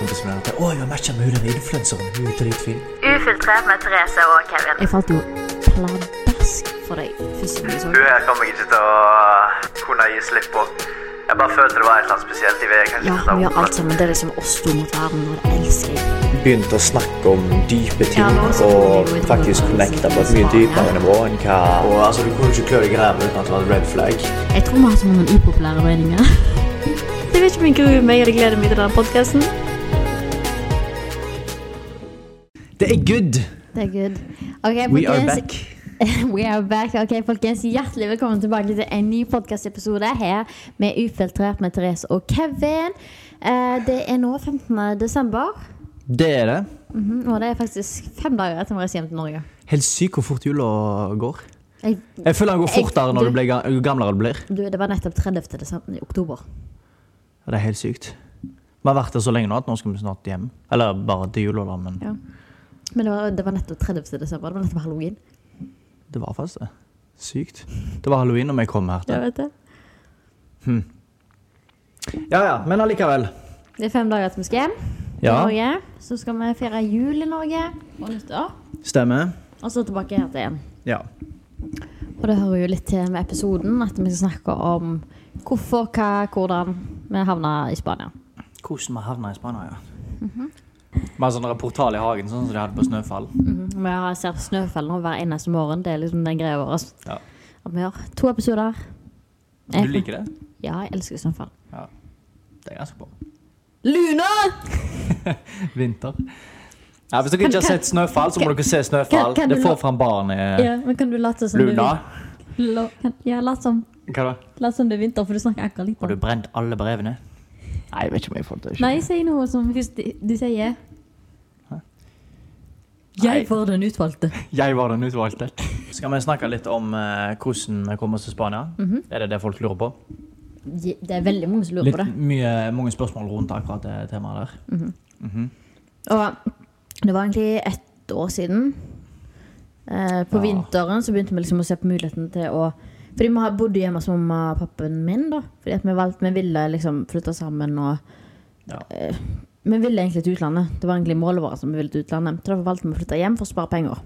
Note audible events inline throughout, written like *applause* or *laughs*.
kompisen min at å, jeg har matcha med hun den influenseren. Hun er dritfin. Ufiltrert med Therese og Kevin. Jeg falt jo pladask for deg første gang Hun her kommer jeg ikke til å kunne gi slipp på. Jeg bare følte det var et eller annet spesielt. i vet Ja, hun vi gjør alt sammen. Det er liksom oss to mot verden, og det elsker jeg. Begynte å snakke om dype ting Ja, og faktisk connecta på et mye dypere nivå enn hva Og altså, Du kunne ikke klø deg i ræva uten at det var et red flag. Jeg tror vi har så mange upopulære meninger. *laughs* Jeg vet ikke om jeg gruer meg eller gleder meg til denne podkasten. Det er good! Det er good. Okay, We are back. *laughs* We are back. Ok, folkens. Hjertelig velkommen tilbake til en ny podkastepisode her med Ufiltrert med Therese og Kevin. Eh, det er nå 15. desember, Det er det. Mhm, og det er faktisk fem dager etter vi reiser hjem til Norge. Helt sykt hvor fort jula går. Jeg, Jeg føler den går Jeg- fortere når du- du blir ga- jo gamlere du blir. du, det var nettopp 30. Desember, i oktober. Ja, Det er helt sykt. Vi har vært der så lenge nå at nå skal vi snart hjem. Eller bare til jula, da, men Ja. Men det var, det var nettopp 30. desember. Det var nettopp halloween. det var faktisk det. Sykt. Det var halloween når vi kom her til. Jeg vet det. Ja ja, men allikevel. Det er fem dager til vi skal hjem Ja, Norge. Så skal vi feire jul i Norge og nyttår. stemmer. Og så tilbake her til igjen. Ja. Og det hører jo litt til med episoden at vi skal snakke om hvorfor, hva, hvordan vi havna i Spania. Hvordan vi havna i Spania, ja. Vi har sånn portal i hagen, sånn som de hadde på Snøfall. Vi har ser snøfall nå hver eneste morgen. Det er liksom den greia vår. Ja. At vi har to episoder. Du liker det? Ja, jeg elsker snøfall. Det er ganske bra. Luna! *laughs* Vinter. Ja, hvis dere ikke har sett Snøfall, så må dere se Snøfall. kan- kan Det får fram barnet Ja, men kan du late som Luna. du La- kan- Ja, lat som, Hva da? lat som det er vinter, for du snakker akkurat litt. Har du brent alle brevene? Nei, jeg vet ikke om jeg får det til. Nei, si noe som du, sier. Jeg var den utvalgte. *laughs* Jeg var den utvalgte. Skal vi snakke litt om eh, hvordan vi kom oss til Spania? Mhm. Er det det folk lurer på? Det er veldig mange som lurer Litt på det. mye, mange spørsmål rundt akkurat det temaet der. Mhm. Og det var egentlig ett år siden. Eh, på Ja. vinteren så begynte vi liksom å se på muligheten til å Fordi vi har bodd hjemme hos mamma og pappaen min. da Fordi at vi valgte, vi ville liksom flytte sammen og Ja. eh, Vi ville egentlig til utlandet. Det var egentlig målet vårt. som vi ville til utlandet Så Derfor valgte vi å flytte hjem for å spare penger.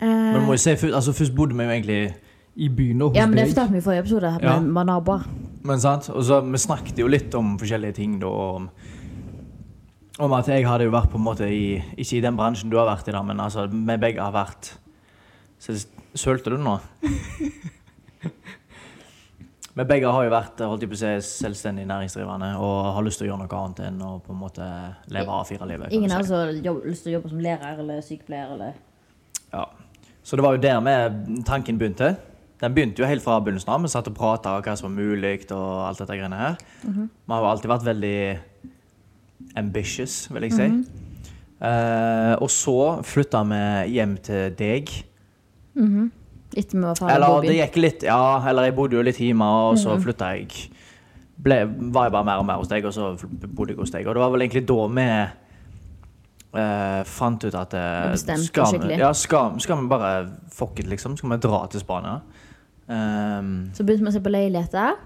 Eh, Men må jeg si, altså, først bodde vi jo egentlig i byen hos ja, men Det fortalte vi i forrige episode. Ja. Vi var naboer. Men sant, og så Vi snakket jo litt om forskjellige ting da. Om, om at jeg hadde jo vært på en måte i Ikke i den bransjen du har vært i, da, men altså, vi begge har vært så, Sølte du nå? *laughs* Vi begge har jo vært holdt på å si, selvstendig næringsdrivende og har lyst til å gjøre noe annet enn å på en måte leve A4-livet. kan du Ingen har altså lyst til å jobbe som lærer eller sykepleier. eller Ja. Så det var jo der med tanken begynte. Den begynte jo helt fra begynnelsen av. Vi satt og prata om hva som var mulig og alt dette greiene her. Vi har jo alltid vært veldig ambitious, vil jeg si. Eh, og så flytta vi hjem til deg. Etter vi var ferdig Eller det gikk litt Ja, eller jeg bodde jo litt hjemme, og så flytta jeg ble, Var jeg bare mer og mer hos deg, og så bodde jeg hos deg. Og det var vel egentlig da vi eh, fant ut at eh, skal, vi, ja, skal, skal vi bare fuck it, liksom? Skal vi dra til Spania? Um, Så begynte vi å se på leiligheter.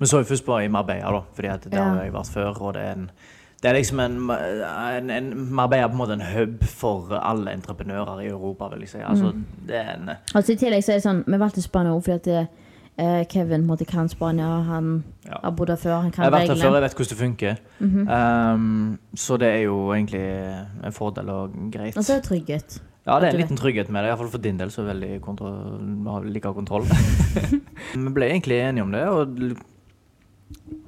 vi så jo først på i Marbella, da, fordi at der Ja. har jeg vært før. Og det er en det er liksom en, en, en Marbella er på en måte en hub for alle entreprenører i Europa, vil jeg si. Altså, Mm. det er en Altså I tillegg så er det sånn Vi valgte Spania også fordi at eh, Kevin måtte kan Spania. Han Ja. har bodd her før. Han kan Jeg har vært her før, jeg vet hvordan det funker. um, så det er jo egentlig en fordel og greit. Og så er det trygghet. Ja, det er en liten trygghet med det, iallfall for din del, så kontro- har like kontroll. *laughs* *laughs* vi ble egentlig enige om det, og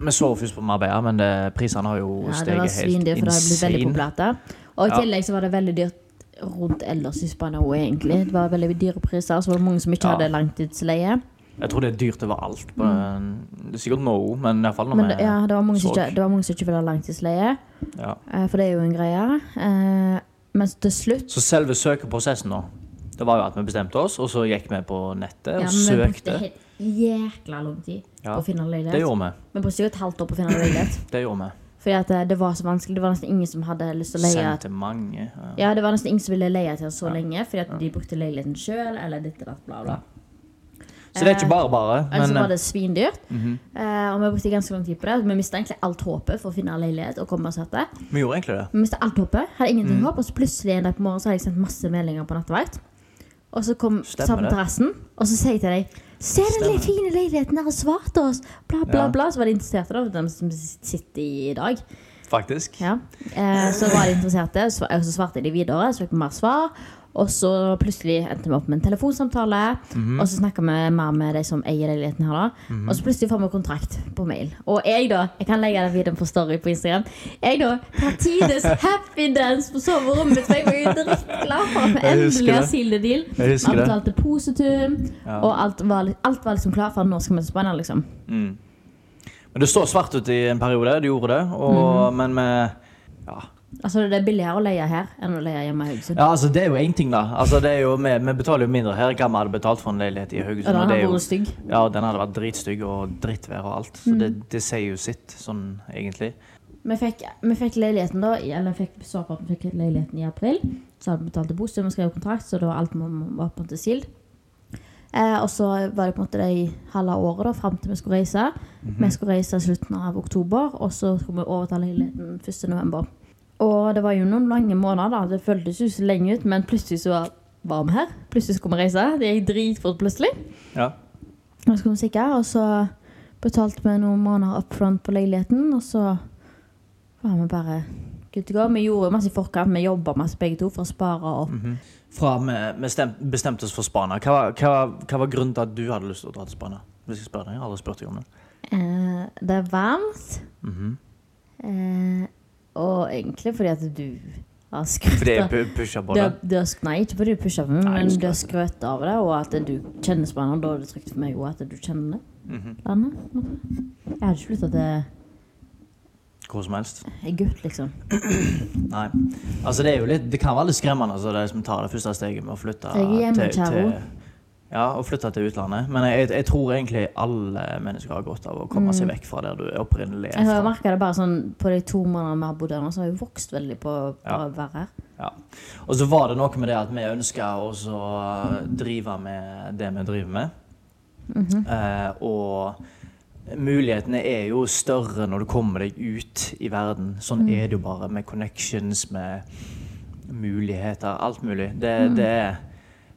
vi så først på Marbella, men prisene har jo Ja, steget helt for det har blitt veldig populært der. Og i tillegg så var det veldig dyrt rundt ellers i Spania òg, egentlig. Det var veldig dyre priser. Så var det mange som ikke Ja. hadde langtidsleie. Jeg tror det er dyrt overalt. På, Det er sikkert nå, men iallfall når Men vi ja, det var mange så. som ikke ville ha langtidsleie, ja. eh, for det er jo en greie. Eh, Men til slutt Så selve søkeprosessen nå, det var jo at vi bestemte oss, og så gikk vi på nettet ja, og brukte søkte. Jækla lang tid Ja, på å finne Det leilighet. gjorde vi. Vi brukte jo et halvt år på å finne leilighet. *laughs* Det gjorde vi. Fordi at eh, det var så vanskelig. Det var nesten ingen som hadde lyst til å leie Sendte mange. Ja. Ja, det var nesten ingen som ville leie til oss så Ja. lenge, fordi at de brukte leiligheten sjøl, eller dette, datt, bla, bla. Så det er ikke bare bare. Ellers så Men var det svindyrt. Mhm. Eh, og vi brukte ganske lang tid på det. Vi mista egentlig alt håpet for å finne leilighet og komme oss etter. eh, vi gjorde egentlig det. Vi mistet alt håpet. Hadde ingenting Mm. håp. Og så plutselig en dag på morgenen så hadde jeg sendt masse meldinger på nattevakt. Og så kom på terrassen, og så sier jeg til deg Se den litt fine leiligheten der har svart oss! Bla, bla, Ja. bla. Så var de interesserte, da, de som sitter i dag. Faktisk. Ja. Eh, så var de interesserte, så, og så svarte de videre, så fikk vi mer svar. Og så plutselig endte vi opp med en telefonsamtale. Mhm. Og så snakka vi mer med de som eier leiligheten her. da Og så plutselig får vi kontrakt på mail. Og jeg, da Jeg kan legge den videoen på Story på Instagram. Jeg da tar tides *laughs* happy dance på soverommet mitt. For jeg var jo dritglad for at vi *laughs* endelig har sealed deal. Vi husker har det. betalt depositum, Ja. og alt var, alt var liksom klart for at nå skal vi til Spania. Liksom. Mm. Men det står svart ut i en periode. Det gjorde det. Og, Men med ja. Altså Det er billigere å leie her enn å leie hjemme i Haugesund. ja, altså det er jo én ting, da. Altså, det er jo, vi, vi betaler jo mindre her enn hva vi hadde betalt for en leilighet i Haugesund. og den er vært stygg. Ja, den hadde vært dritstygg og drittvær og alt. Så det, det sier jo sitt, sånn egentlig. Vi fikk, vi fikk leiligheten da i- Eller fikk så på at vi fikk leiligheten i april. Så hadde vi betalt bostøtte, og skrev kontrakt, så da var alt må- var på en måte sild. Eh, og så var det på en måte det halve året da, fram til vi skulle reise. Vi skulle reise i slutten av oktober, og så skulle vi overta leiligheten 1. november. Og det var jo noen lange måneder, da. Det føltes jo så lenge ut, men plutselig så var vi her. Plutselig skulle vi reise. Det gikk dritfort plutselig. Ja. Og så skulle vi stikke, og så betalte vi noen måneder up front på leiligheten, og så var vi bare good to go. Vi gjorde masse i forkant, vi jobba masse begge to for å spare opp. Fra vi vi bestemte oss for Spania, hva, hva, hva var grunnen til at du hadde lyst til å dra til Spania? Hvis jeg spør deg, jeg har aldri spurt deg om det. Eh, det er varmt, Mhm. eh, og egentlig fordi at du har skrøt Fordi jeg av- pu- pusha på du det? har, du har, Nei, ikke fordi du pusha på meg, men du har skrøt av det, og at du kjenner Spania. Da er det trygt for meg òg at du kjenner det. Mm -hmm. Jeg hadde ikke flytta til Hvor som helst. Egypt, liksom. *clears throat* Nei. Altså, det er jo litt Det kan være litt skremmende, altså, de som tar det første steget med å flytte til, til Ja, og flytta til utlandet. Men jeg, jeg tror egentlig alle mennesker har godt av å komme seg vekk fra der du er opprinnelig Mm. Jeg har er merka det bare sånn på de to månedene vi har bodd her så har jeg vokst veldig på Ja. å være her. Ja. Og så var det noe med det at vi ønska å drive med det vi driver med. Mhm. eh, og mulighetene er jo større når du kommer deg ut i verden. Sånn Mm. er det jo bare med connections, med muligheter, alt mulig. Det, Mm. det, er-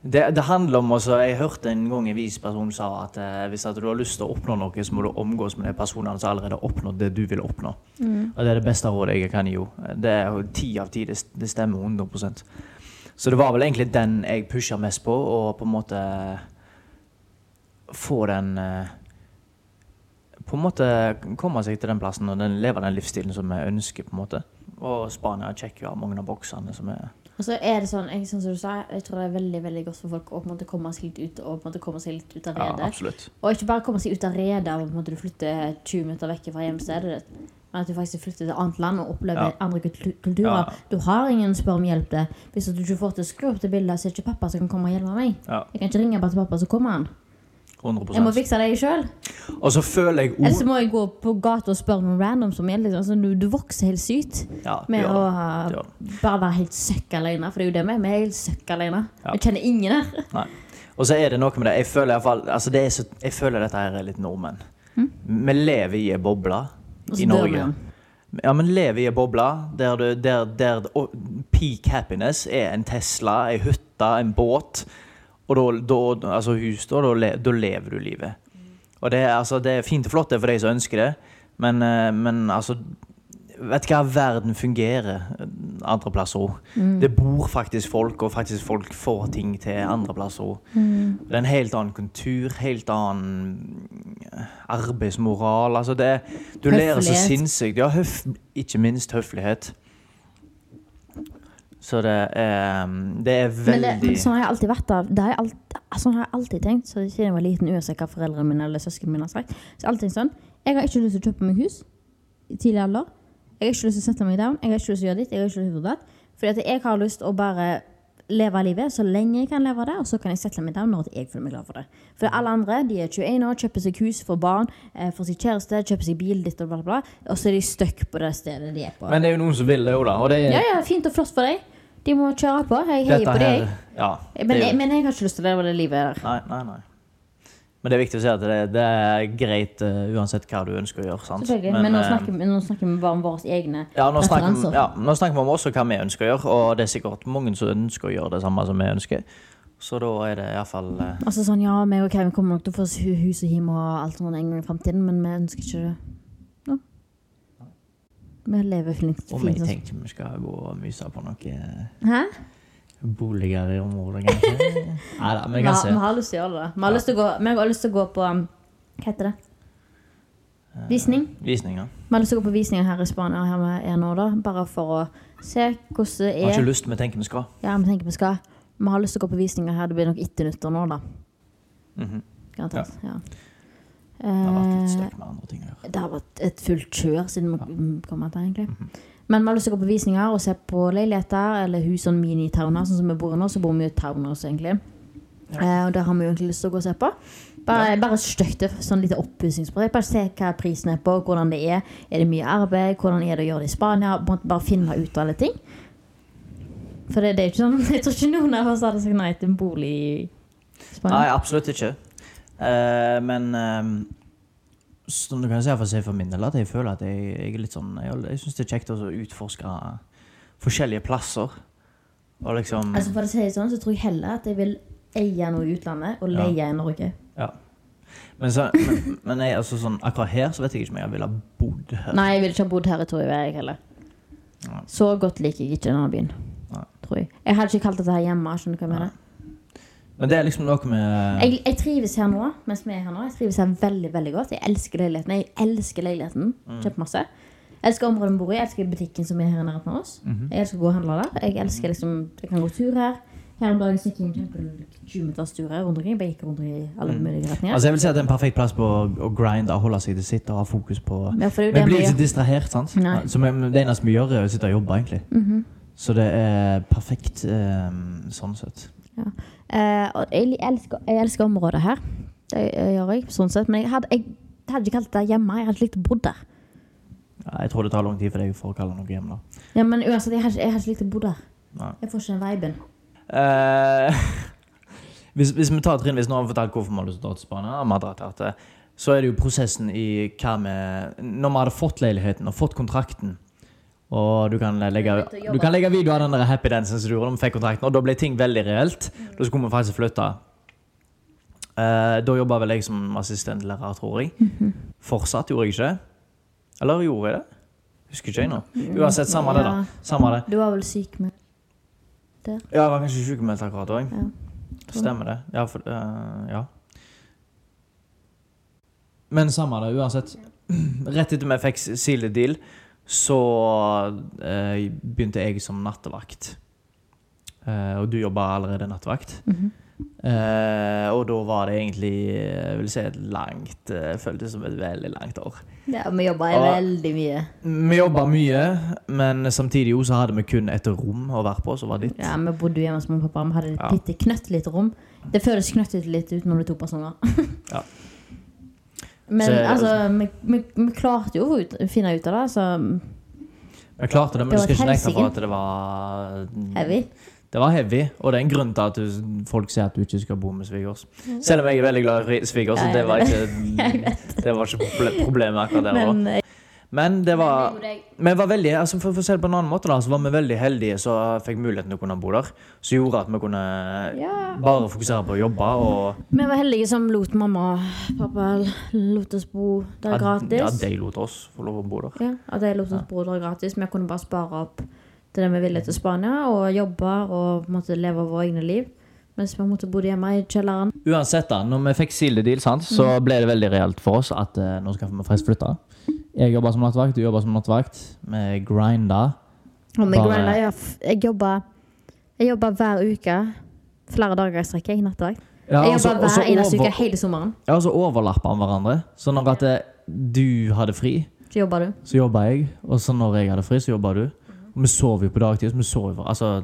det, det handler om også, Jeg hørte en gang en vis person sa at eh, hvis at du har lyst til å oppnå noe, så må du omgås med de personene som allerede har oppnådd det du vil oppnå. Mm. Og det er det beste rådet jeg kan gi henne. Det er ti av ti. Det, det stemmer 100% Så det var vel egentlig den jeg pusha mest på, og på en måte få den eh, På en måte komme seg til den plassen og den, leve den livsstilen som vi ønsker, på en måte. Og Spania sjekker jo av mange av boksene som er Og så er det sånn, jeg, sånn som du sa, jeg tror det er veldig veldig godt for folk å på en måte komme seg litt ut og på en måte komme seg litt ut av Ja, redet. absolutt. og ikke bare komme seg ut av redet av at du flytter 20 minutter vekk fra hjemstedet ditt, men at du faktisk flytter til et annet land og opplever Ja. andre kulturer. Ja. Du har ingen å spørre om hjelp til. Hvis du ikke får til å skru opp det bildet, så er det ikke pappa som kan komme og hjelpe meg. Ja, Jeg kan ikke ringe bare til pappa, så kommer han. 100 Jeg må fikse det sjøl. Og så føler jeg Eller så må jeg gå på gata og spørre noen random som er Liksom. Altså, du, du vokser helt sykt Ja, med å ha, bare være helt søkk alene. For det er jo det vi er. Vi er helt søkk alene. Ja. Vi kjenner ingen her. Nei. Og så er det noe med det. Jeg føler, fall, altså det så, jeg føler dette her er litt nordmenn. Vi lever i ei boble i Norge. Ja, men lever i ei boble der, du, der, der og peak happiness er en Tesla, ei hytte, en båt. Og da, da altså hus, da, da, lever du livet. Og det altså, det er fint og flott det er for de som ønsker det, men, eh, men altså Vet du hva, verden fungerer andre plasser òg. Det bor faktisk folk, og faktisk folk får ting til andre plasser òg. Det er en helt annen kultur, helt annen eh, arbeidsmoral. Altså det, du lærer så sinnssykt. Ja, høf, ikke minst høflighet. Så det er, det er Men veldig det, sånn har jeg alltid vært. av. Det har jeg alt, sånn har jeg alltid tenkt. Så Siden jeg var liten, uansett hva foreldrene mine eller søsknene mine har sagt. Så alltid sånn Jeg har ikke lyst til å kjøpe meg hus i tidlig alder. Jeg har ikke lyst til å sette meg down. Jeg har ikke lyst til å gjøre ditt. Jeg har ikke lyst til å gjøre datt. Fordi at jeg har lyst til å bare leve livet så lenge jeg kan leve det, og så kan jeg sette meg down når jeg føler meg glad for det. For alle andre de er 21 år, kjøper seg hus, får barn, for får seg kjæreste, kjøper seg bil, ditt og bla, bla, bla. Og så er de stuck på det stedet de er på. Men det er jo noen som vil det òg, da. Og det er Ja, ja, fint og flott for deg. De må kjøre på. Jeg heier på her Ja. Men jo- men jeg har ikke lyst til å leve det livet der. Nei, nei, nei. Men det er viktig å si at det, det er greit uh, uansett hva du ønsker å gjøre. sant? Men, Men, nå, eh, snakker, nå snakker vi bare om våre egne ja, nå snakker, ja, nå snakker vi om også hva vi ønsker å gjøre, og det er sikkert mange som ønsker å gjøre det samme som vi ønsker. Så da er det iallfall uh... Altså sånn, ja, meg og Kevin kommer nok til å få hus og hjem og alt sånt en gang i fremtiden, men vi ønsker ikke det. Vi lever fint. Om jeg sånn. tenker vi skal gå og myse på noen Hæ? boliger i området, kanskje. Nei da, vi Vi kan har, se. vi har lyst til å gjøre det. Vi har å gå, vi har lyst til å gå på um, Hva heter det? Visning. Visninger. Vi har lyst til å gå på visninger her i Spania her vi er nå, da. Bare for å se hvordan det Har er. ikke lyst, vi tenker vi skal. Ja, vi tenker vi skal. Vi har lyst til å gå på visninger her. Det blir nok etternytter nå, da. Mhm. Garantert. Ja. Det har vært litt Eh, støkk med andre ting det har vært et fullt kjør siden vi kom her, egentlig. Men vi har lyst til å gå på visninger og se på leiligheter eller hus sånn mini-towner, sånn som vi bor i nå. Så bor vi jo i towners, egentlig. Eh, og det har vi jo egentlig lyst til å gå og se på. Bare, bare stygt, det, sånn lite oppussingsprosjekt. Bare se hva prisen er på, hvordan det er. Er det mye arbeid? Hvordan er det å gjøre det i Spania? Bare finne ut alle ting. For det, det er ikke sånn *laughs* Jeg tror ikke noen av oss hadde sagt nei til en bolig i Spania. Nei, absolutt ikke. Eh, men eh, som du kan si for, for min del, at jeg føler at jeg, jeg er litt sånn Jeg, jeg syns det er kjekt å utforske forskjellige plasser. Og liksom Altså For å si det sånn, så tror jeg heller at jeg vil eie noe i utlandet og Ja. leie i Norge. Ja. Men, så, men, men jeg, altså, sånn, akkurat her så vet jeg ikke om jeg ville ha bodd her. Nei, jeg ville ikke ha bodd her i Torøy, jeg heller. Nei. Så godt liker jeg ikke denne byen. Nei. Tror jeg. Jeg hadde ikke kalt dette her hjemme. skjønner du hva jeg mener? Men det er liksom noe med Jeg, jeg trives her nå, mens vi er her nå. Jeg trives her veldig veldig godt. Jeg elsker leiligheten. Jeg elsker leiligheten Mm. kjempemasse. Jeg elsker området vi bor i. Jeg elsker butikken som er her i nærheten av oss. Mhm. Jeg elsker å gå og handle der. Jeg elsker liksom Jeg kan gå tur her. Her om dagen gikk jeg en kjempe 20 meters tur rundt omkring. Jeg gikk rundt i alle mulige retninger. Altså jeg vil si at det er en perfekt plass på å, grinde og holde seg til sitt og ha fokus på Ja, Vi blir ikke distrahert, sant? Nei. Så det eneste vi gjør, er å sitte og jobbe, egentlig. Mhm. Så det er perfekt eh, sånn sett. Eh, og jeg, elsker, jeg elsker området her. Det gjør jeg, sånn sett. Men jeg hadde, jeg hadde ikke kalt det hjemme. Jeg hadde ikke likt å bo der. Ja, jeg tror det tar lang tid for deg for å kalle noe hjem, da. Ja, men uansett, jeg har, jeg hadde ikke likt å bo der. Nei. Jeg får ikke den viben. Uh, *laughs* hvis, hvis vi tar trinnvis Nå har vi fortalt hvorfor vi har lyst til å dra til Spania, så er det jo prosessen i hva vi Når vi hadde fått leiligheten og fått kontrakten og du kan legge, du kan legge video av den der happy dansen som du gjorde da vi fikk kontrakten, og da ble ting veldig reelt. Da skulle vi faktisk flytte. Uh, da jobba vel jeg som assistentlærer, tror jeg. Fortsatt, gjorde jeg ikke det? Eller gjorde jeg det? Husker ikke jeg nå. Uansett, samme det, da. Samme det. Du var vel syk med Ja, jeg var kanskje sykmeldt akkurat òg. Ja. Stemmer det. Ja, for, uh, ja. Men samme det, uansett. *clears throat* Rett etter vi fikk Sile Deal, så eh, begynte jeg som nattevakt. Eh, og du jobba allerede nattevakt. Mhm. Eh, og da var det egentlig jeg vil si et langt eh, Føltes som et veldig langt år. Ja, vi jobba veldig mye. Vi jobba mye, men samtidig jo så hadde vi kun et rom å være på, som var ditt. Ja, Vi bodde hjemme hos mamma og pappa. Vi hadde et Ja. bitte knøttlite rom. Det føles knøttlite litt ut når det er to personer. Ja. *laughs* Men Så- altså, vi, vi, vi klarte jo å finne ut av det. Så Vi klarte det, men Det du skal ikke nekte for at det var heavy. Det var heavy, og det er en grunn til at du, folk sier at du ikke skal bo med svigers. Selv om jeg er veldig glad i svigers, så *laughs* det var ikke, det var ikke problemet akkurat der og da. Men det var Men Vi var veldig, altså for, å se det på en annen måte, da, så var vi veldig heldige som fikk muligheten til å kunne bo der. Som gjorde at vi kunne Ja. bare fokusere på å jobbe og Vi var heldige som lot mamma og pappa lot oss bo der at, gratis. ja, de lot oss få lov å bo der. Ja, at de lot oss bo der gratis. Vi kunne bare spare opp til det vi ville til Spania, og jobbe og måtte leve våre egne liv. Mens vi måtte bo hjemme i kjelleren. Uansett, da, når vi fikk Sildedeal, så ble det veldig reelt for oss at eh, nå skal vi faktisk flytte. Jeg jobba som nattvakt, du jobba som nattvakt. Vi grinda. Og vi grinda, ja, jeg jobba Jeg jobba hver uke. Flere dager i strekk. Jeg nattvakt. Ja, Jeg jobber jobba hver eneste uke hele sommeren. Ja, og så overlappa vi hverandre. Så når at det, du hadde fri, Så jobba du. så jobba jeg. Og så når jeg hadde fri, så jobba du. Og vi sov jo på dagtid. Så vi sov jo Altså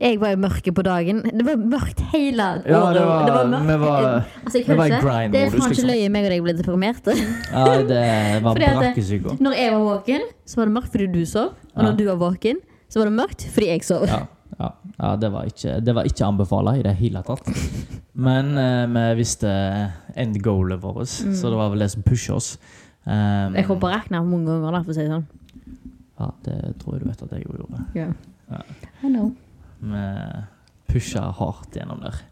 Jeg var i mørket på dagen. Det var mørkt hele året. Ja, det var- mørkt. vi var- altså, vi var i grind Det er faen ikke liksom. løye meg og deg ble deprimerte. Ja, det var brakkesyke. Når jeg var våken, så var det mørkt fordi du sov. Og Ja. når du var våken, så var det mørkt fordi jeg sov. Ja, ja. Ja, det var ikke, det var ikke anbefalt i det hele tatt. Men eh, vi visste end goalet vårt, så det var vel det som pusher oss. Um, Jeg kom på å mange ganger, da, for å si det sånn. ja, det tror jeg du vet at jeg gjorde. Yeah. Ja. I know. Vi pusha hardt gjennom der.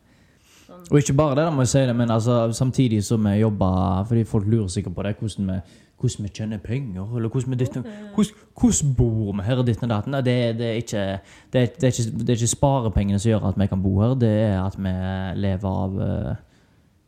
Og ikke bare det, da må jeg si det, men altså, samtidig som vi jobber Fordi folk lurer sikkert på det, hvordan vi, hvordan vi tjener penger, eller hvordan vi ditt, hvordan, hvordan bor vi her ditt og datten. Det, det, er ikke, det, er, det, er ikke, det er ikke sparepengene som gjør at vi kan bo her, det er at vi lever av eh,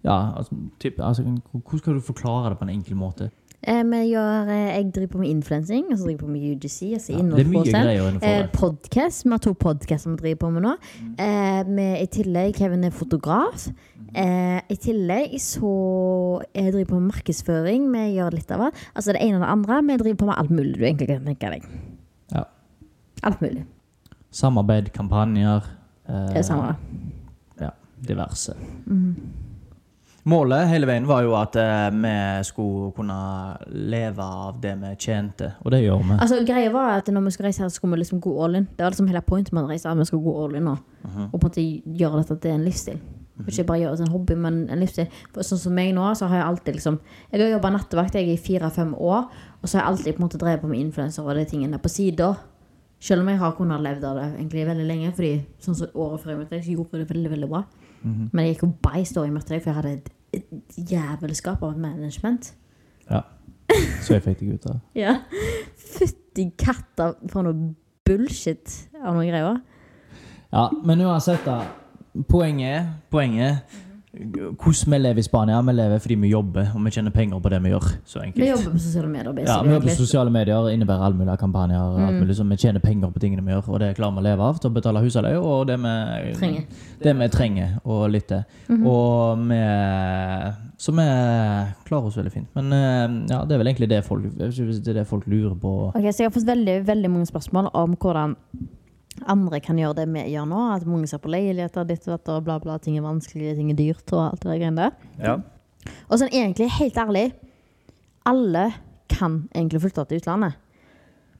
Ja, altså, typ, altså hvordan skal du forklare det på en enkel måte? Eh, vi gjør, eh, jeg driver på med influensing, og så driver jeg på med UGC. Altså Ja, det er mye greier innenfor Eh, podcast. Vi har to podcaster vi driver på med nå. Eh, Med, I tillegg Kevin er fotograf. Eh, I tillegg så jeg driver på med markedsføring. Vi gjør litt av det. Altså det ene og det andre. Vi driver på med alt mulig du egentlig kan tenke deg. Ja. Alt mulig. Samarbeid, kampanjer eh, Det er samme. Ja, diverse. Målet hele veien var jo at eh, vi skulle kunne leve av det vi tjente, og det gjør vi. Altså greia var at når vi skulle reise her, så skulle vi liksom gå all in. Det var liksom hele pointet med å reise. At vi skulle gå all in nå. Og på en måte gjøre dette til en livsstil. Og Ikke bare gjøre det til en hobby, men en livsstil. For sånn som meg nå, så har jeg alltid liksom Jeg har jobba nattevakt jeg i fire-fem år, og så har jeg alltid på en måte drevet på med influenser og de tingene på sida. Selv om jeg har kunnet levd av det egentlig veldig lenge. Fordi sånn som året før jeg møtte deg, så gjorde jeg det veldig veldig bra. Men jeg gikk jo beist da jeg møtte deg, for jeg hadde et, et jævelskap av management. Ja. Så jeg fikk deg ut av Ja. Fytti katta for noe bullshit av noen greier. Ja, men uansett, da. Poenget, poenget hvordan vi lever i Spania. Vi lever fordi vi jobber, og vi tjener penger på det vi gjør. Så Vi jobber på sosiale medier. Ja, vi jobber på sosiale medier, innebærer all mulig kampanjer. Mm. Mulig, vi tjener penger på tingene vi gjør, og det klarer vi å leve av til å betale husleie og det vi Trenger. det vi trenger, og litt til. Og vi Så vi klarer oss veldig fint. Men eh, ja, det er vel egentlig det folk, det er det folk lurer på. Ok, så Jeg har fått veldig, veldig mange spørsmål om hvordan andre kan gjøre det vi gjør nå. At mange ser på leiligheter, ditt og datt og bla, bla. Ting er vanskelig, ting er dyrt og alt det der greiene der. Ja. Og sånn egentlig, helt ærlig, alle kan egentlig flytte til utlandet.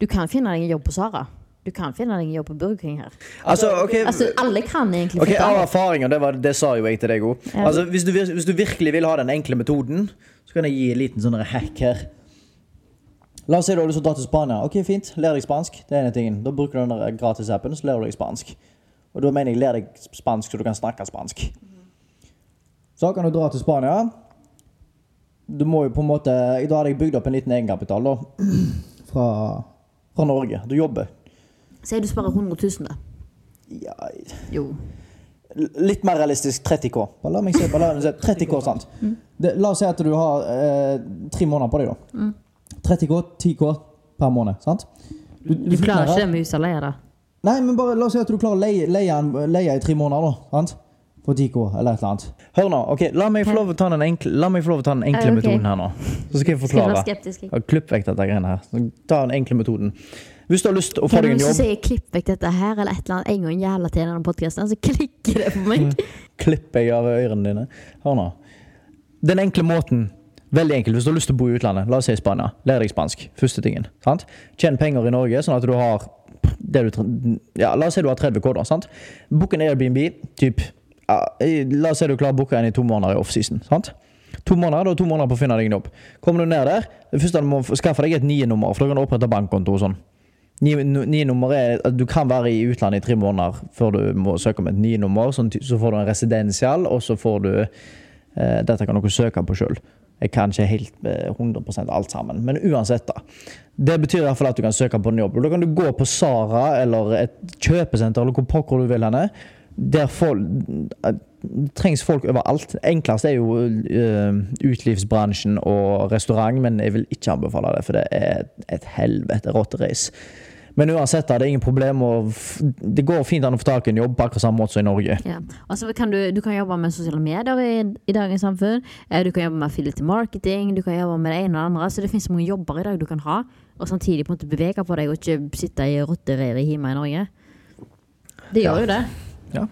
Du kan finne deg en jobb på Sara. Du kan finne deg en jobb på Burger King her. Altså, okay. Altså, alle kan egentlig Ok, flytte. Av erfaring, og det, var, det sa jo jeg til deg òg. Ja. Altså, hvis, hvis du virkelig vil ha den enkle metoden, så kan jeg gi en liten sånn hack her. La oss si du har lyst til å dra til Spania. Ok, fint, Lær deg spansk. Det er en tingen. Da bruker du den der gratisappen, så lærer du deg spansk. Og da mener jeg lær deg spansk så du kan snakke spansk. Så kan du dra til Spania. Du må jo på en måte Da hadde jeg bygd opp en liten egenkapital, da. *clears throat* Fra, fra Norge. Du jobber. Sier du sparer 100 000, da. Ja, Jo. Litt mer realistisk 30K. La meg se på la meg se. 30K, sant? Det, la oss si at du har eh, tre måneder på deg, da. 30K, 10K per måned. sant? Du klarer ikke det med husleie, da. Nei, men bare la oss si at du klarer å leie, leie, leie i tre måneder, da. sant? På 10K eller et eller annet. Hør nå. ok, La meg få lov å ta den enkle, la meg få lov å ta den enkle okay. metoden her nå. Så skal jeg Skal jeg forklare. skeptisk? jeg? Klipp vekk dette greiene her. Så Ta den enkle metoden. Hvis du har lyst til å få deg en jobb Kan du 'klipp vekk dette her' eller et eller annet en gang jævla til denne podkasten, så klikker det på meg. *laughs* klipper jeg av ørene dine. Hør nå. Den enkle måten Veldig enkelt. Hvis du har lyst til å bo i utlandet, la oss si Spania, lær deg spansk. Første tingen. sant? Tjen penger i Norge, sånn at du har det du Ja, la oss si du har 30 K, da. sant? Book en Airbnb. Typ, ja, la oss si du klarer å booke en i to måneder i offseason. sant? To måneder, da to måneder på å finne deg jobb. Kommer du ned der, det første du må skaffe deg et nye-nummer, for da kan du opprette bankkonto og sånn. Nye-nummer er at du kan være i utlandet i tre måneder før du må søke om et nye nummer. Sånn, så får du en residensial, og så får du eh, Dette kan dere søke på sjøl. Jeg kan ikke helt eh, 100 alt sammen, men uansett, da. Det betyr i hvert fall at du kan søke på en jobb. Da kan du gå på Sara eller et kjøpesenter eller hvor pokker du vil henne. Der folk, det trengs folk overalt. Enklest er jo eh, utelivsbransjen og restaurant, men jeg vil ikke anbefale det, for det er et helvete rotterace. Men uansett, det er ingen problem. det går fint an å få tak i en jobb på akkurat samme måte som i Norge. Ja. Altså kan du, du kan jobbe med sosiale medier i, i dagens samfunn. Eh, Du kan jobbe med affiliate marketing. Du kan jobbe med det ene og det andre. Så det finnes mange jobber i dag du kan ha, og samtidig på en måte bevege på deg og ikke sitte i rotterevet hjemme i Norge. Det gjør jo det. Ja.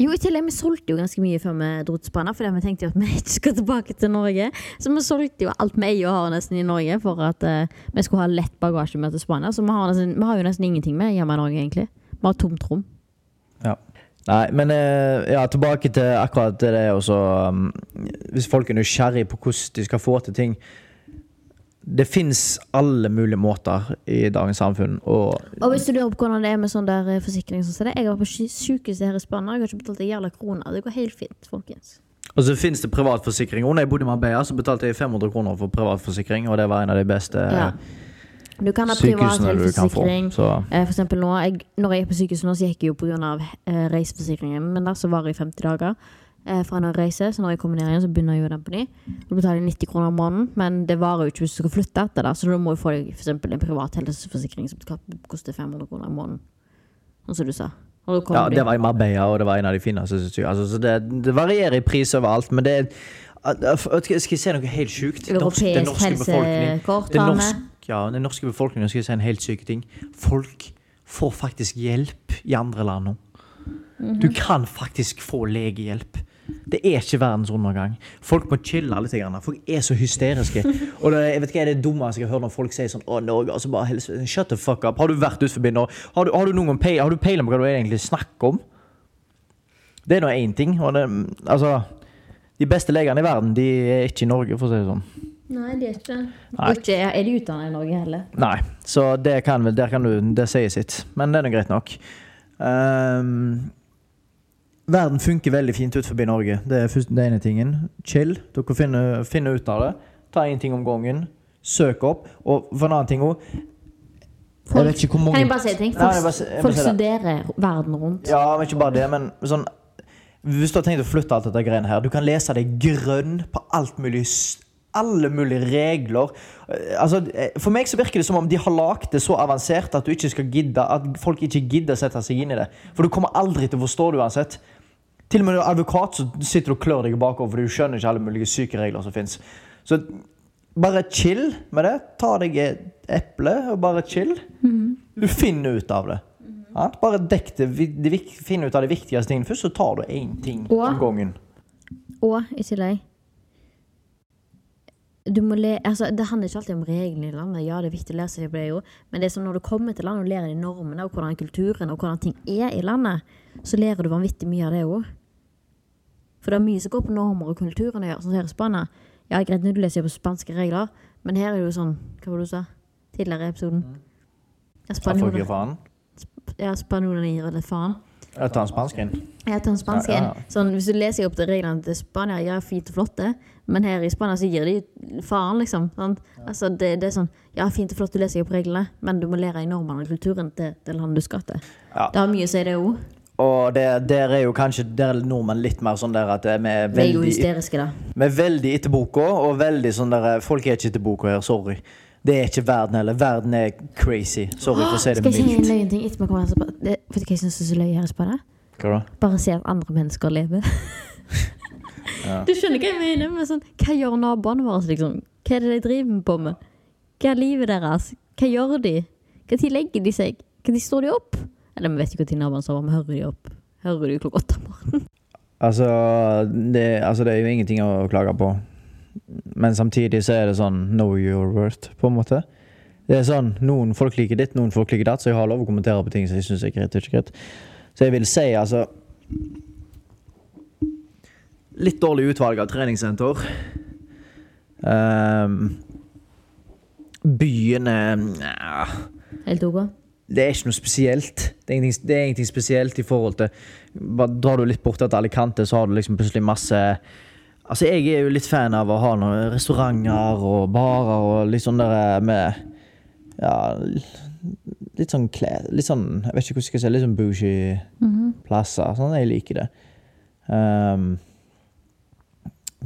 Jo, i tillegg, Vi solgte jo ganske mye før vi dro til Spania, fordi vi tenkte jo at vi *laughs* ikke skal tilbake til Norge. Så vi solgte jo alt vi eier og har nesten i Norge for at uh, vi skulle ha lett bagasje med til Spania. Så vi har, nesten, vi har jo nesten ingenting med hjemme i Norge, egentlig. Vi har tomt rom. Ja. Nei, men uh, ja, tilbake til akkurat det også um, Hvis folk er nysgjerrig på hvordan de skal få til ting Det fins alle mulige måter i dagens samfunn. Og Og hvis du lurer på hvordan det er med sånn der eh, forsikring som det, Jeg var på sykehuset her i Spania, jeg har ikke betalt en jævla krone. Det går helt fint, folkens. Og så finnes det privatforsikring. Når jeg bodde i Marbella, så betalte jeg 500 kroner for privatforsikring, og det var en av de beste Ja. Du kan ha privat sykehusene du kan få. helseforsikring. Så Eh, For eksempel nå, jeg, når jeg er på sykehuset nå, så gikk jeg jo pga. Eh, reiseforsikringen. Men der så var jeg 50 dager eh, fra en reise, så når jeg kommer ned igjen, så begynner jeg jo den på ny. Du betaler 90 kroner om måneden, men det varer jo ikke hvis du skal flytte etter det. Så da må du få deg eksempel en privat helseforsikring som koster 500 kroner i måneden. Sånn som du sa. Ja, det var i Marbella, og det var en av de fineste. synes jeg. Altså, så det, det varierer i pris overalt, men det er Skal jeg si noe helt sjukt? Europeisk helsekort Den norske, ja, den norske befolkningen skal jeg si en helt syk ting. Folk får faktisk hjelp i andre land nå. Du kan faktisk få legehjelp. Det er ikke verdens undergang. Folk må chille litt. grann. Folk er så hysteriske. *laughs* Og det, jeg vet hva er det dummeste jeg har hørt når folk sier sånn Å, Norge, altså bare helse, Shut the fuck up. Har du vært utenfor Norge? Har du, har du noen gang peil, har du peiling på hva du egentlig snakker om? Det er nå én ting. Og det, altså De beste legene i verden de er ikke i Norge, for å si det sånn. Nei, de er ikke det. Og ikke er de utdannet i Norge heller. Nei, så det kan vel, der kan du, det sier sitt. Men det er nå greit nok. Ehm, verden funker veldig fint ut forbi Norge. Det er den ene tingen. Chill. Dere finner, finner ut av det. Ta én ting om gangen. Søk opp. Og for en annen ting òg Jeg ikke hvor mange Kan jeg bare si en ting? Folk, Nei, bare folk studerer verden rundt. Ja, men ikke bare det, men sånn Hvis du har tenkt å flytte alt dette greiene her, du kan lese deg grønn på alt mulig alle mulige regler. Eh, Altså, eh, for meg så virker det som om de har lagd det så avansert at, du ikke skal gidde, at folk ikke gidder å sette seg inn i det. For du kommer aldri til å forstå det uansett. Til og med du er advokat så sitter du og klør deg bakover for du skjønner ikke alle mulige syke regler som fins. Så bare chill med det. Ta deg et eple og bare chill. Du finner ut av det. Ja, Bare dekk det, det, finn ut av de viktigste tingene først, så tar du én ting Og- om gangen. Og i tillegg du må le, altså, Det handler ikke alltid om reglene i landet. Ja, det er viktig å lære seg det, jo. Men det er som når du kommer til landet og lærer de normene og hvordan kulturen og hvordan ting er i landet, så lærer du vanvittig mye av det òg. For det er mye som går på normer og kulturen å gjøre. Sånn som her i Spania. Ja, greit, nå leser jeg på spanske regler, men her er det jo sånn Hva var det du sa tidligere i episoden? Ja, Ja, folk gir spanjoler. faen. Ja, spanjoler gir eller faen. Jeg tar en spansk en. Jeg tar en spansk inn. en. Sånn, hvis du leser opp de reglene til Spania, ja, fint og flott det, men her i Spania så gir de faen, liksom. Sånn. Altså, det, det er sånn, ja, fint og flott, du leser opp reglene, men du må lære i normene og kulturen til det landet du skal til. Ja. Det har mye å si, det òg. Og det, der er jo kanskje der er nordmenn litt mer sånn der at vi er Vi er jo veldig, hysteriske, da. vi er veldig etter boka, og veldig sånn der Folk er ikke etter boka her, sorry. Det er ikke verden heller. Verden er crazy. Sorry for å si det Skal jeg si en mildt. løgn ting etterpå? kommer det- Vet du hva jeg syns er så løye her i Hva da? Bare se at andre mennesker lever. *laughs* Du skjønner hva jeg mener? Men sånn, hva gjør naboene våre? Liksom? Hva er det de driver på med? Hva er livet deres? Hva gjør de? Når legger de seg? Når står de opp? Eller vi vet ikke når naboene sover, men hører de opp? Hører de klokka åtte om morgenen? Altså det, altså, det er jo ingenting å klage på. Men samtidig så er det sånn know your worth, på en måte. Det er sånn, Noen folk liker ditt, noen folk liker datt, så jeg har lov å kommentere på ting som jeg syns er greit ikke greit. Så jeg vil si altså Litt dårlig utvalg av treningssenter. Um, byen er ja. Helt ok? Det er ikke noe spesielt. Det er ingenting, det er ingenting spesielt i forhold til bare Drar du litt bort til Alicante, så har du liksom plutselig masse Altså, jeg er jo litt fan av å ha noen restauranter og barer og litt sånn der med Ja, litt sånn klær Litt sånn Jeg vet ikke hvordan jeg skal si Litt sånn bougie plasser. Sånn, jeg liker det. Um,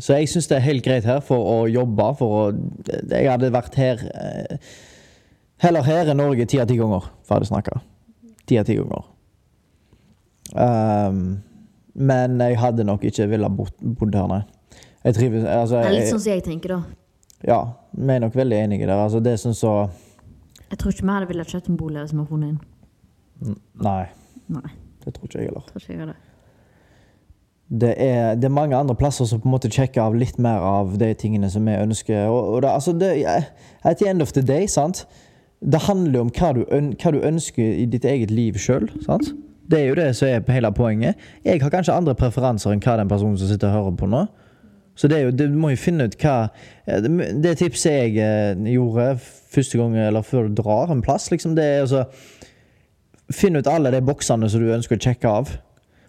så jeg syns det er helt greit her for å jobbe, for å Jeg hadde vært her eh, Heller her enn Norge ti av ti ganger, hadde snakka. Ti av ti ganger. Um, men jeg hadde nok ikke villet bo- bodd her, nei. Jeg trives altså, Det er litt sånn som jeg tenker, da. Ja, vi er nok veldig enige der. Altså, det er sånn så Jeg tror ikke vi hadde villet kjøpt en bolig vi hadde funnet en. Nei, Nei, det tror ikke jeg heller. tror ikke jeg det. Det er, det er mange andre plasser som på en måte sjekker av litt mer av de tingene som vi ønsker. Og, og det, altså det, at the end of the day, sant? Det handler jo om hva du, hva du ønsker i ditt eget liv sjøl. Det er jo det som er hele poenget. Jeg har kanskje andre preferanser enn hva den personen som sitter og hører på nå. Så det er jo, du må jo finne ut hva eh, Det det tipset jeg eh, gjorde første gang, eller før du drar en plass, liksom, det er altså Finn ut alle de boksene som du ønsker å sjekke av.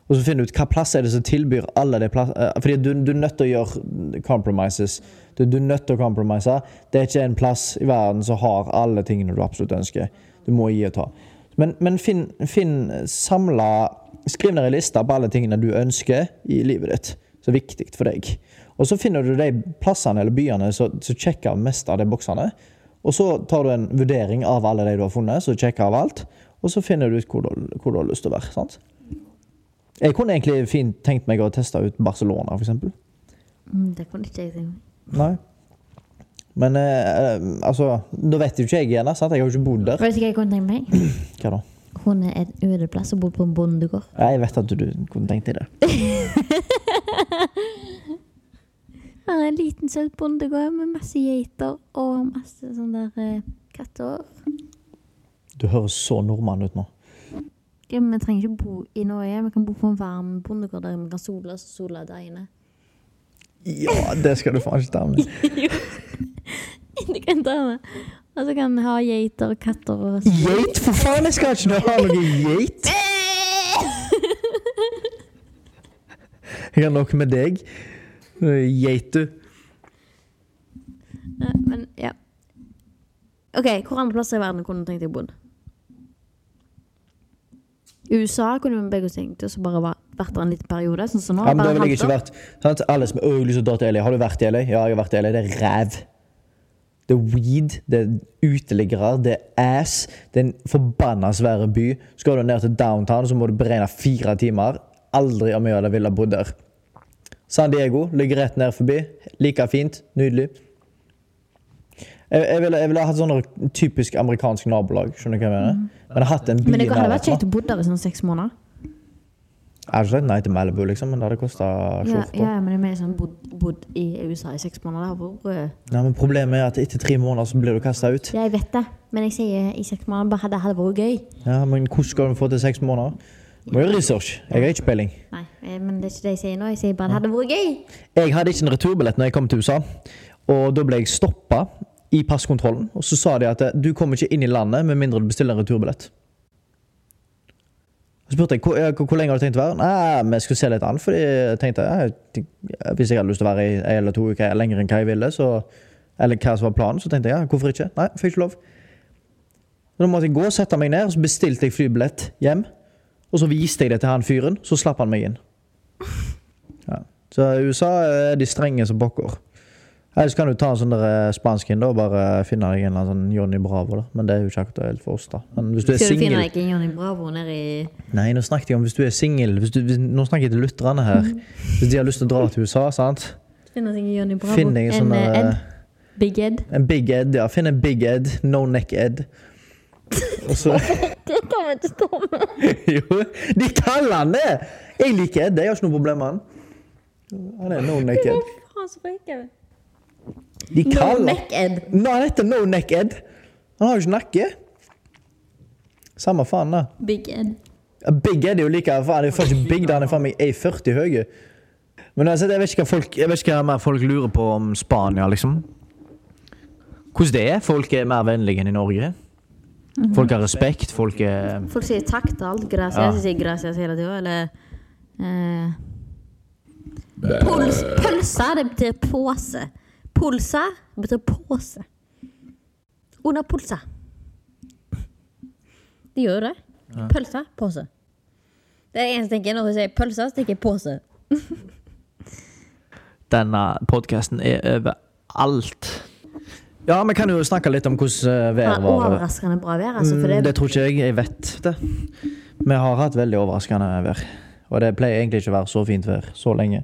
Og så finne ut hva plass er det som tilbyr alle de plass... eh, Fordi du, du er nødt til å gjøre compromises. Du, du er nødt til å compromise. Det er ikke en plass i verden som har alle tingene du absolutt ønsker. Du må gi og ta. Men, men finn, finn samla Skriv ned en liste på alle tingene du ønsker i livet ditt. Som er viktig for deg. Og så finner du de plassene eller byene som som sjekker mest av de boksene. Og så tar du en vurdering av alle de du har funnet, så sjekker av alt. Og så finner du ut hvor du, hvor du har lyst til å være. sant? Jeg kunne egentlig fint tenkt meg å teste ut Barcelona, f.eks. Mm, det kunne ikke jeg si. Nei. Men eh, eh, altså Da vet jo ikke jeg igjen, sant? Jeg har jo ikke bodd der. Vet du hva jeg kunne tenkt meg? *clears throat* Hva da? Hun er en ødeplass og bor på en bondegård. Ja, jeg vet at du, du kunne tenkt deg det. *laughs* Her er en liten søt bondegård med masse geiter og masse sånne der eh, katter. Du høres så nordmann ut nå. Ja, men vi trenger ikke bo i Norge. Vi kan bo på en varm bondegård der vi kan sole oss og sole inne. Ja, det skal du faen ikke ta med. jo. *laughs* Det kan ta med. Og så kan vi ha geiter og katter og Geit? For faen, jeg skal ikke ha noe geit! Jeg har nok med deg. Geit, du. Men ja. OK, hvor andre plasser i verden kunne du tenkt deg å bo? USA kunne vi begge tenkt oss bare vært der en liten periode. Sånn som nå. Ja, men da bare vil jeg ikke vært sant? Alle som «Å, jeg har lyst til å dra til LA. Har du vært i LA? Ja, jeg har vært i LA. Det er ræv. Det er weed, det er uteliggere, det er ass. Det er en forbanna svære by. Skal du ned til downtown, så må du beregne fire timer. Aldri om jeg hadde ville bodd der. San Diego ligger rett ned forbi. Like fint. Nydelig. Jeg, jeg, ville, jeg ville hatt sånn typisk amerikansk nabolag. Skjønner du hva jeg mener? Men jeg hatt en by Men det hadde vært kjekt å bo der i sånn seks måneder. Jeg hadde ikke sagt nei til Malibu, liksom, men det hadde kosta Ja, ja, men det er mer sånn bodd, bodd i USA i seks måneder. Hvor, eh, Nei, men Problemet er at etter tre måneder så blir du kasta ut. ja, jeg vet det, men jeg sier i seks måneder bare det hadde vært gøy. Ja, Men hvordan skal du få til seks måneder? Må gjøre research. Jeg har ikke peiling. Nei, eh, men det er ikke det jeg sier nå. Jeg sier bare det hadde vært gøy. Jeg hadde ikke en returbillett når jeg kom til USA. Og da ble jeg stoppa i passkontrollen. Og så sa de at du kommer ikke inn i landet med mindre du bestiller en returbillett. Så spurte jeg hvor, hvor lenge har du tenkt å være. Nei, vi skulle se litt an. Fordi jeg tenkte jeg- hvis jeg hadde lyst til å være i en eller to uker lenger enn hva jeg ville, så, eller hva som var planen, så tenkte jeg ja, hvorfor ikke? Nei, fikk ikke lov. Da måtte jeg gå og sette meg ned, så bestilte jeg flybillett hjem. Og så viste jeg det til han fyren, så slapp han meg inn. *laughs* Ja. Så USA er de strenge som pokker. Ellers kan du ta en sånn eh, spansk en og bare finne deg en eller annen sånn Johnny Bravo. da. Men det er jo ikke aktuelt for oss, da. Men hvis du er Skal du finne deg ikke en Johnny Bravo nede i Nei, nå snakket jeg om hvis du er singel. Nå snakker jeg til lytterne her. Hvis de har lyst til å dra til USA, sant. Finne seg en Johnny Bravo. Finn en sånn eh, Ed. Big Ed. En big Ed, ja. Finn en big Ed. No neck Ed. Og så *laughs* Det kommer ikke stå med. *laughs* Jo, de kaller han det! Jeg liker Ed, jeg har ikke noe problem med han. Han er no neck Ed. Faen, så frekk jeg er. kaller No Neck Ed. Nei, han heter No Neck Ed. Han har jo ikke nakke. Samme faen, da. Big Ed. Big Ed er jo like faen, er faktisk ikke *laughs* big, da. han er faen meg 1,40 høy. Men altså, jeg vet ikke hva folk Jeg vet ikke hva mer folk lurer på om Spania, liksom. Hvordan det er. Folk er mer vennlige enn i Norge. Folk har respekt. Folk er Folk sier takk til alt. Gracias. Ja. Sier gracias hele tida. Eller eh, Puls, Pølse, det betyr pose. Pulsa betyr pose. Under pulsa. De gjør jo det. Pølse, pose. Det er det eneste jeg tenker når hun sier pølse, så tenker jeg pose. *laughs* Denne podkasten er overalt. Ja, vi kan jo snakke litt om hvordan eh, Ja, været var. overraskende bra vær, altså. For Mm, det, det tror ikke jeg. Jeg vet det. Vi har hatt veldig overraskende vær. Og det pleier egentlig ikke å være så fint vær så lenge.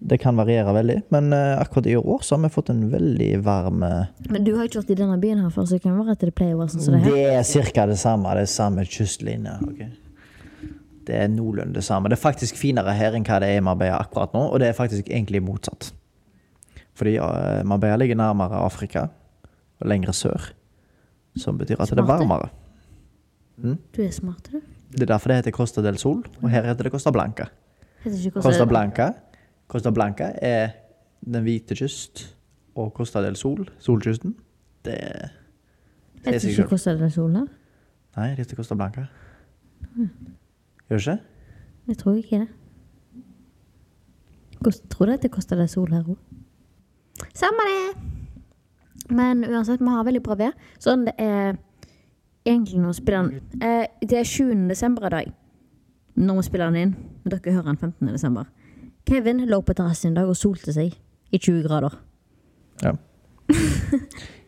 Det kan variere veldig, men eh, akkurat i år så har vi fått en veldig varm men du har ikke vært i denne byen her før, så det kan være at det pleier å være sånn som det her. Det er ca. det samme. Det er samme kystlinje. Okay. Det er noenlunde det samme. Det er faktisk finere her enn hva det er i Marbella akkurat nå, og det er faktisk egentlig motsatt. Fordi Marbella ligger nærmere Afrika og lengre sør, som betyr at det er varmere. varmere. Du er smart, du. Det er derfor det heter Costa del Sol, og her heter det Costa Blanca. Costa Blanca Costa Blanca er den hvite kyst, og Costa del Sol, solkysten, det er sikkert... Heter ikke. Costa del Sol da? Nei, det heter Costa Blanca. Gjør det ikke? Jeg tror ikke det. Tror du at det Costa del Sol her òg? Samme det! Men uansett, vi har veldig bra vær. Sånn det er egentlig når vi spiller den eh, Det er 7. desember i dag. Når vi spiller den inn. Men dere hører den 15. desember. Kevin lå på terrassen i dag og solte seg i 20 grader. Ja.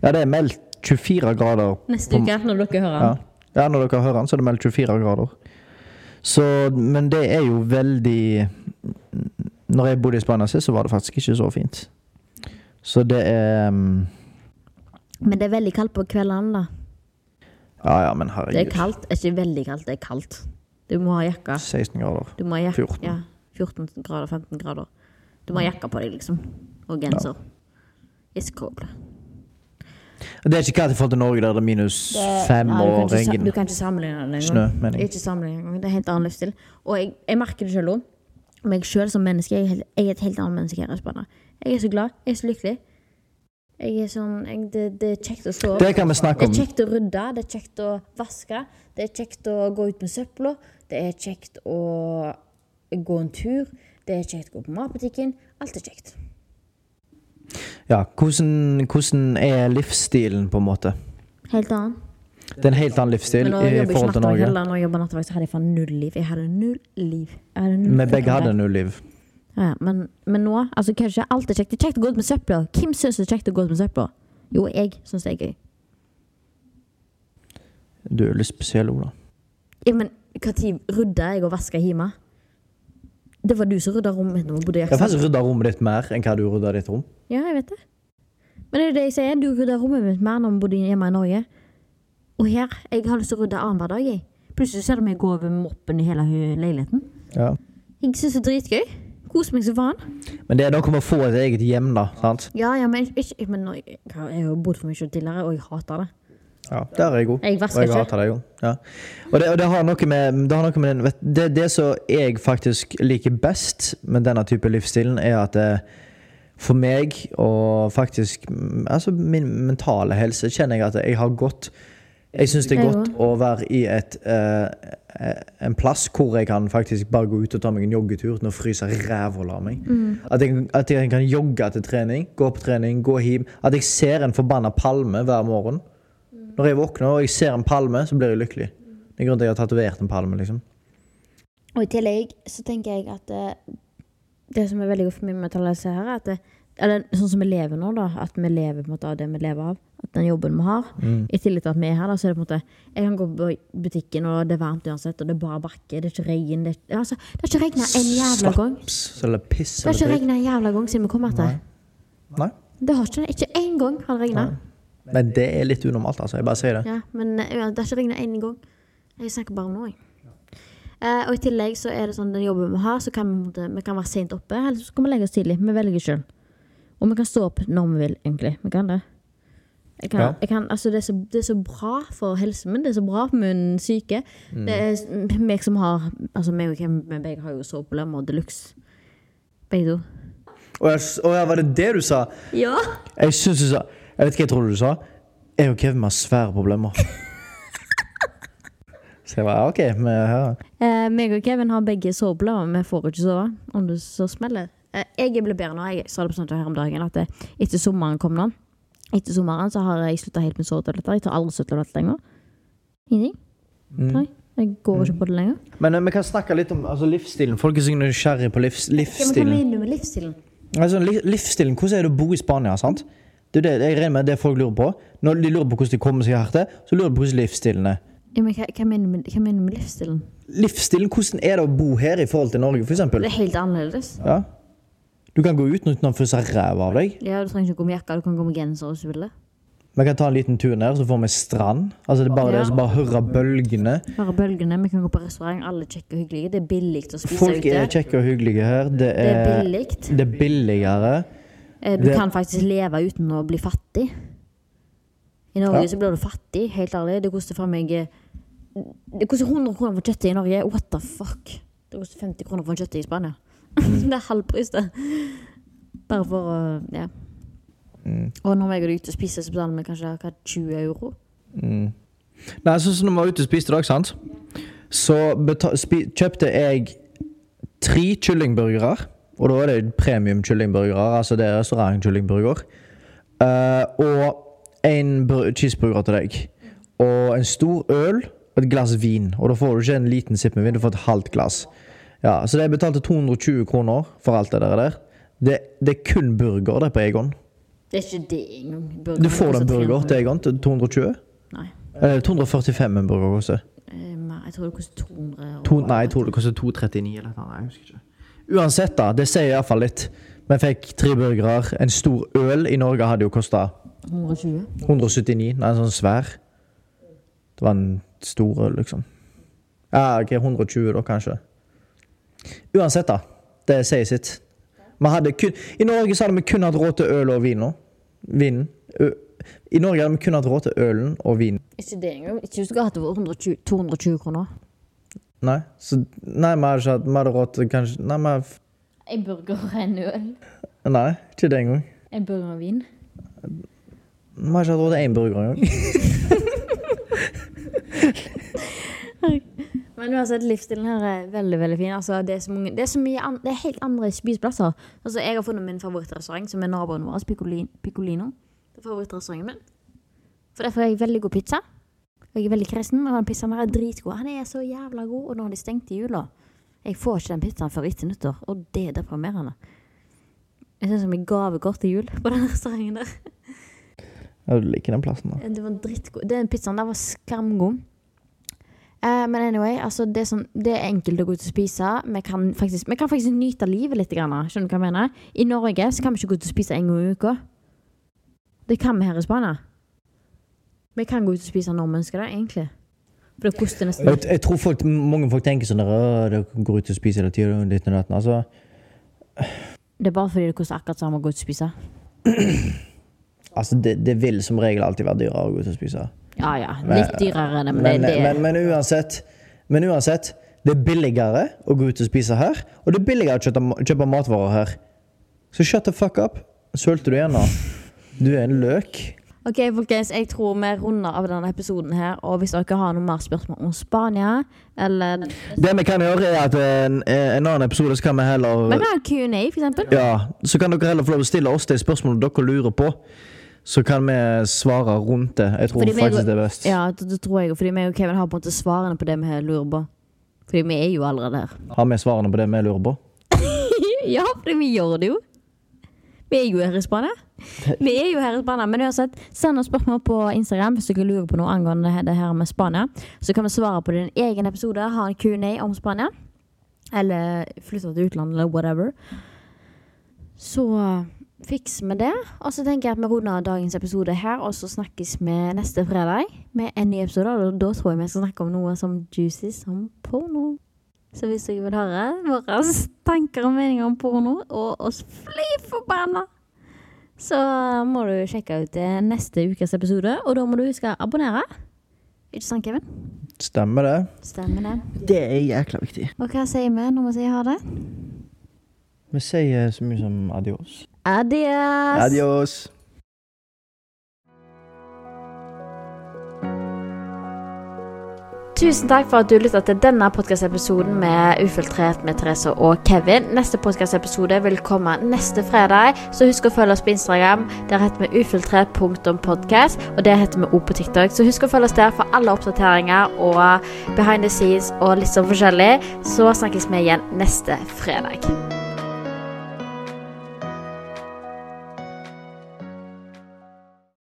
ja, det er meldt 24 grader. Neste uke, når dere hører Ja. den. ja, når dere hører den, så er det meldt 24 grader. Så, men det er jo veldig Når jeg bodde i Spania sist, så var det faktisk ikke så fint. Så det er mm, Men det er veldig kaldt på kveldene, da. Ja ja, men herregud. Det er kaldt. Det er Ikke veldig kaldt, det er kaldt. Du må ha jakka. 16 grader. Du må ha jakka. 14. Ja, 14 grader, 15 grader. Du må ha jakka på deg, liksom. Og genser. Ja. cold. Det er ikke hva til forhold til Norge, der det er minus fem Nei, du og regn. Du kan ikke sammenligne det engang. Det ikke sammenligne. Det er helt annen livsstil. Og jeg, jeg merker det selv òg. Meg sjøl som menneske. Jeg er, helt, jeg er et helt annet menneske her i Spania. Jeg er så glad. Jeg er så lykkelig. Jeg er sånn jeg, det, det er kjekt å stå opp. Det kan vi snakke Det er kjekt å rydde, det er kjekt å vaske, det er kjekt å gå ut med søpla, det er kjekt å gå en tur, det er kjekt å gå på matbutikken. Alt er kjekt. Ja, hvordan, hvordan er livsstilen, på en måte? Helt annen. Det er en helt annen livsstil i forhold til Norge. heller. Når jeg jobber nattevakt, så hadde jeg faen null liv. Jeg hadde null liv. Hadde null Vi begge hadde null liv. Ja, ja, men, men nå, altså kanskje alt er kjekt. Det er kjekt å gå ut med søpla. Hvem syns det er kjekt å gå ut med søpla? Jo, jeg syns det er gøy. Du er litt spesiell, Ola. Ja, men når rydda jeg og vaska hjemme? Det var du som rydda rommet mitt Jeg har faktisk rydda rommet ditt mer enn hva du rydda ditt rom. Ja, jeg vet det. Men det er det jeg sier. Du rydda rommet mitt mer når vi bodde hjemme i Norge. Og her, jeg har lyst til å rydde annenhver dag. jeg. Plutselig ser du meg gå over moppen i hele leiligheten. Ja. Jeg syns det er dritgøy. Koser meg som faen. Men det er noe med å få et eget hjem, da. sant? Ja, ja, men, ikke, men jeg har jo bodd for meg selv tidligere, og jeg hater det. Ja, Der er jeg god. Jeg Og jeg hater deg jo. Ja. Og, det, og det har noe med, det, har noe med den, det, det som jeg faktisk liker best med denne type livsstilen, er at det, for meg og faktisk mm, Altså min mentale helse kjenner jeg at jeg har gått Jeg syns det er godt å være i et uh, en plass hvor jeg kan faktisk bare gå ut og ta meg en joggetur uten å fryse rævhålet av meg. At, jeg, at jeg kan jogge til trening, gå på trening, gå hjem. At jeg ser en forbanna palme hver morgen. Når jeg våkner og jeg ser en palme, så blir jeg lykkelig. Det er grunnen til at jeg har tatovert en palme. liksom. Og i tillegg så tenker jeg at det, det som er veldig godt for meg med å helse her, er at det, eller sånn som vi lever nå, da, at vi lever på en måte av det vi lever av. At den jobben vi har. I tillegg til at vi er her, da, så er det på en måte Jeg kan gå på butikken, og det er varmt uansett, og det er bare bakke, det er ikke regn. Det, er- altså, det har ikke regna en jævla gang. Slaps eller piss Det har ikke eller regna en jævla gang siden vi kom hit. Nei. Det har ikke Ikke én gang har det regna. Men det er litt unormalt, altså. Jeg bare sier det. Ja, men eh, det har ikke regna én gang. Jeg snakker bare om nå, jeg. Eh, og i tillegg så er det sånn den jobben vi har, så kan vi, vi kan være sent oppe, eller så kan vi legge oss tidlig. Vi velger sjøl. Og vi kan stå opp når vi vil, egentlig. Vi kan det. Kan, Ja. kan, altså det, er så, det er så bra for helsen min, det er så bra for min syke. Mm. Det er meg som har Altså meg og Kim begge har jo soveproblemer de luxe. Begge to. Å ja, var det det du sa? Ja! Jeg syns du sa Jeg vet ikke hva jeg trodde du sa. Jeg og Kevin har svære problemer. *laughs* Så jeg bare OK, vi hører. Eh, meg og Kevin har begge soveproblemer, men vi får ikke sove om det så smeller. Eh, jeg er blitt bedre nå. Jeg sa det på sånt her om dagen at eh, etter sommeren kom nå Etter sommeren så har jeg slutta helt med sovetabletter. Jeg tar aldri sovetabletter lenger. Ingenting. Mm. Jeg går ikke på det lenger. Men eh, vi kan snakke litt om altså, livsstilen. Folk er så nysgjerrige på livs, Hva livsstilen. mener du med livsstilen? Altså, li, livsstilen, Hvordan er det å bo i Spania? sant? Det er det, jeg regner med det folk lurer på. Når de lurer på hvordan de kommer seg her til, så lurer de på hvordan livsstilen er. Ja, men hva, hva, mener du med, hva mener du med livsstilen? Livsstilen, Hvordan er det å bo her i forhold til Norge, f.eks.? Det er helt annerledes. Ja. Du kan gå uten uten å fryse ræva av deg. Ja, Du trenger ikke å gå med jakke, du kan gå med genser hvis du vil det. Vi kan ta en liten tur ned, så får vi strand. Altså det er bare Ja. det å bare høre bølgene. Høre bølgene. Vi kan gå på restaurant. Alle er kjekke og hyggelige. Det er billig å spise Folk ute. er kjekke og hyggelige her. Det Det er billigt. det er billigere. Eh, Du Det- kan faktisk leve uten å bli fattig. I Norge Ja. så blir du fattig, helt ærlig. Det koster for meg eh, Det koster 100 kroner for kjøttet i Norge. What the fuck? Det koster 50 kroner for kjøttet i Spania. *laughs* det er halv pris, det. Bare for å Ja. Og når jeg er ute og spiser, så betaler vi kanskje hva, 20 euro. Nei, så, som når vi var ute og spiste i dag, sant? så kjøpte jeg tre kyllingburgere. Og da er det premium kyllingburgere, altså det er restaurantkyllingburger. Uh, og en cheeseburger til deg. Og en stor øl og et glass vin. Og da får du ikke en liten sipp med vin, du får et halvt glass. Ja, Så det jeg betalte 220 kroner for alt det der. Det, det er kun burger det på Egon. Det er ikke det engang. Du får en burger til Egon til 220. Nei. Eller 245 en burger koster. Eh, Jeg tror det koster 200. To, nei, jeg tror det koster 239 eller noe. Jeg husker ikke. Uansett, da. Det sier iallfall litt. Vi fikk tre burgere. En stor øl i Norge hadde jo kosta 120. 179. Nei, en sånn svær. Det var en stor øl, liksom. Ja, ok, 120 da, kanskje. Uansett, da. Det sier sitt. Hadde kun, I Norge så hadde vi kun hatt råd til øl og vin nå. Vinen. I Norge hadde vi kun hatt råd til ølen og vin. Ikke det engang. Ikke hvis du skulle hatt det for 120, 220 kroner. Nei, så, nei, vi hadde ikke hatt Vi hadde råd til kanskje Nei, vi En burger og en øl. Nei, ikke det engang. En burger og vin. Vi har ikke hatt råd til én burger engang. *laughs* Men uansett, livsstilen her er veldig veldig fin. Altså, det, er så mange, det, er så mye an, det er helt andre spiseplasser. Altså, jeg har funnet min favorittrestaurant, som er naboen vår, Piccolino. Det er favorittrestauranten min. For derfor har jeg veldig god pizza. Og jeg er veldig kresen, og den pizzaen her er dritgod. Han er så jævla god, og nå har de stengt i jula. Jeg får ikke den pizzaen før etter nyttår, og det er deprimerende. Jeg synes som jeg gavekort til jul på den restauranten der. Ja, du liker den plassen, da. Det var dritgod. Den pizzaen der var skamgod. Eh, men anyway, altså det, er sånn, det er enkelt å gå ut og spise. Vi kan faktisk, vi kan faktisk nyte livet litt. Grann, skjønner du hva jeg mener? I Norge så kan vi ikke gå ut og spise en gang i uka. Det kan vi her i Spania. Vi kan gå ut og spise når vi ønsker det, egentlig. For det koster nesten Jeg, jeg tror folk, mange folk tenker sånn at «Åh, Dere går ut og spiser hele tida. Ditt og datten. Altså, Det er bare fordi det koster akkurat samme å gå ut og spise. *clears throat* altså det, det vil som regel alltid være dyrere å gå ut og spise. Ja ja, litt dyrere men, Men, det det. men, men, uansett, men uansett, det er billigere å gå ut og spise her, og det er billigere å kjøpe, kjøpe matvarer her. Så shut the fuck up. Sølte du igjen nå? Du er en løk. Ok, folkens, jeg tror vi runder av denne episoden her. Og hvis dere har noen mer spørsmål om Spania, eller Det vi kan gjøre, er at en, en annen episode så kan vi heller Vi kan ha Q&A, for eksempel. Ja, så kan dere heller få lov å stille oss de spørsmålene dere lurer på. Så kan vi svare rundt det. Jeg tror faktisk det er best. Ja, det, tror jeg fordi vi og Kevin har på en måte svarene på det vi lurer på. Fordi vi er jo allerede her. Har vi svarene på det vi lurer på? *laughs* ja, fordi vi gjør det jo. Vi er jo Spania. Vi er jo her i Spania, Men uansett, send oss spørsmål på Instagram hvis dere lurer på noe angående det her med Spania. Så kan vi svare på en egen episode, ha en Q&A om Spania. Eller flytte til utlandet, eller whatever. Så fikser vi det. Og så tenker jeg at vi runder dagens episode her, og så snakkes vi neste fredag med en ny episode. Og da tror jeg vi skal snakke om noe som juicy som porno. Så hvis dere vil høre våre tanker og meninger om porno, og oss fly forbanna, så må du sjekke ut neste ukes episode. Og da må du huske å abonnere. Ikke sant, Kevin? Stemmer det? Stemmer det. Det er jækla viktig. Og hva sier vi når vi sier ha det? Vi sier så mye som adios. Adios! Adios. Tusen takk for at du lytta til denne podkastepisoden med Ufiltrert med Therese og Kevin. Neste podkastepisode vil komme neste fredag, så husk å følge oss på Instagram. Der heter vi ufiltrert.podkast, og det heter vi òg på TikTok. Så husk å følge oss der for alle oppdateringer og behind the scenes og litt sånn forskjellig. Så snakkes vi igjen neste fredag.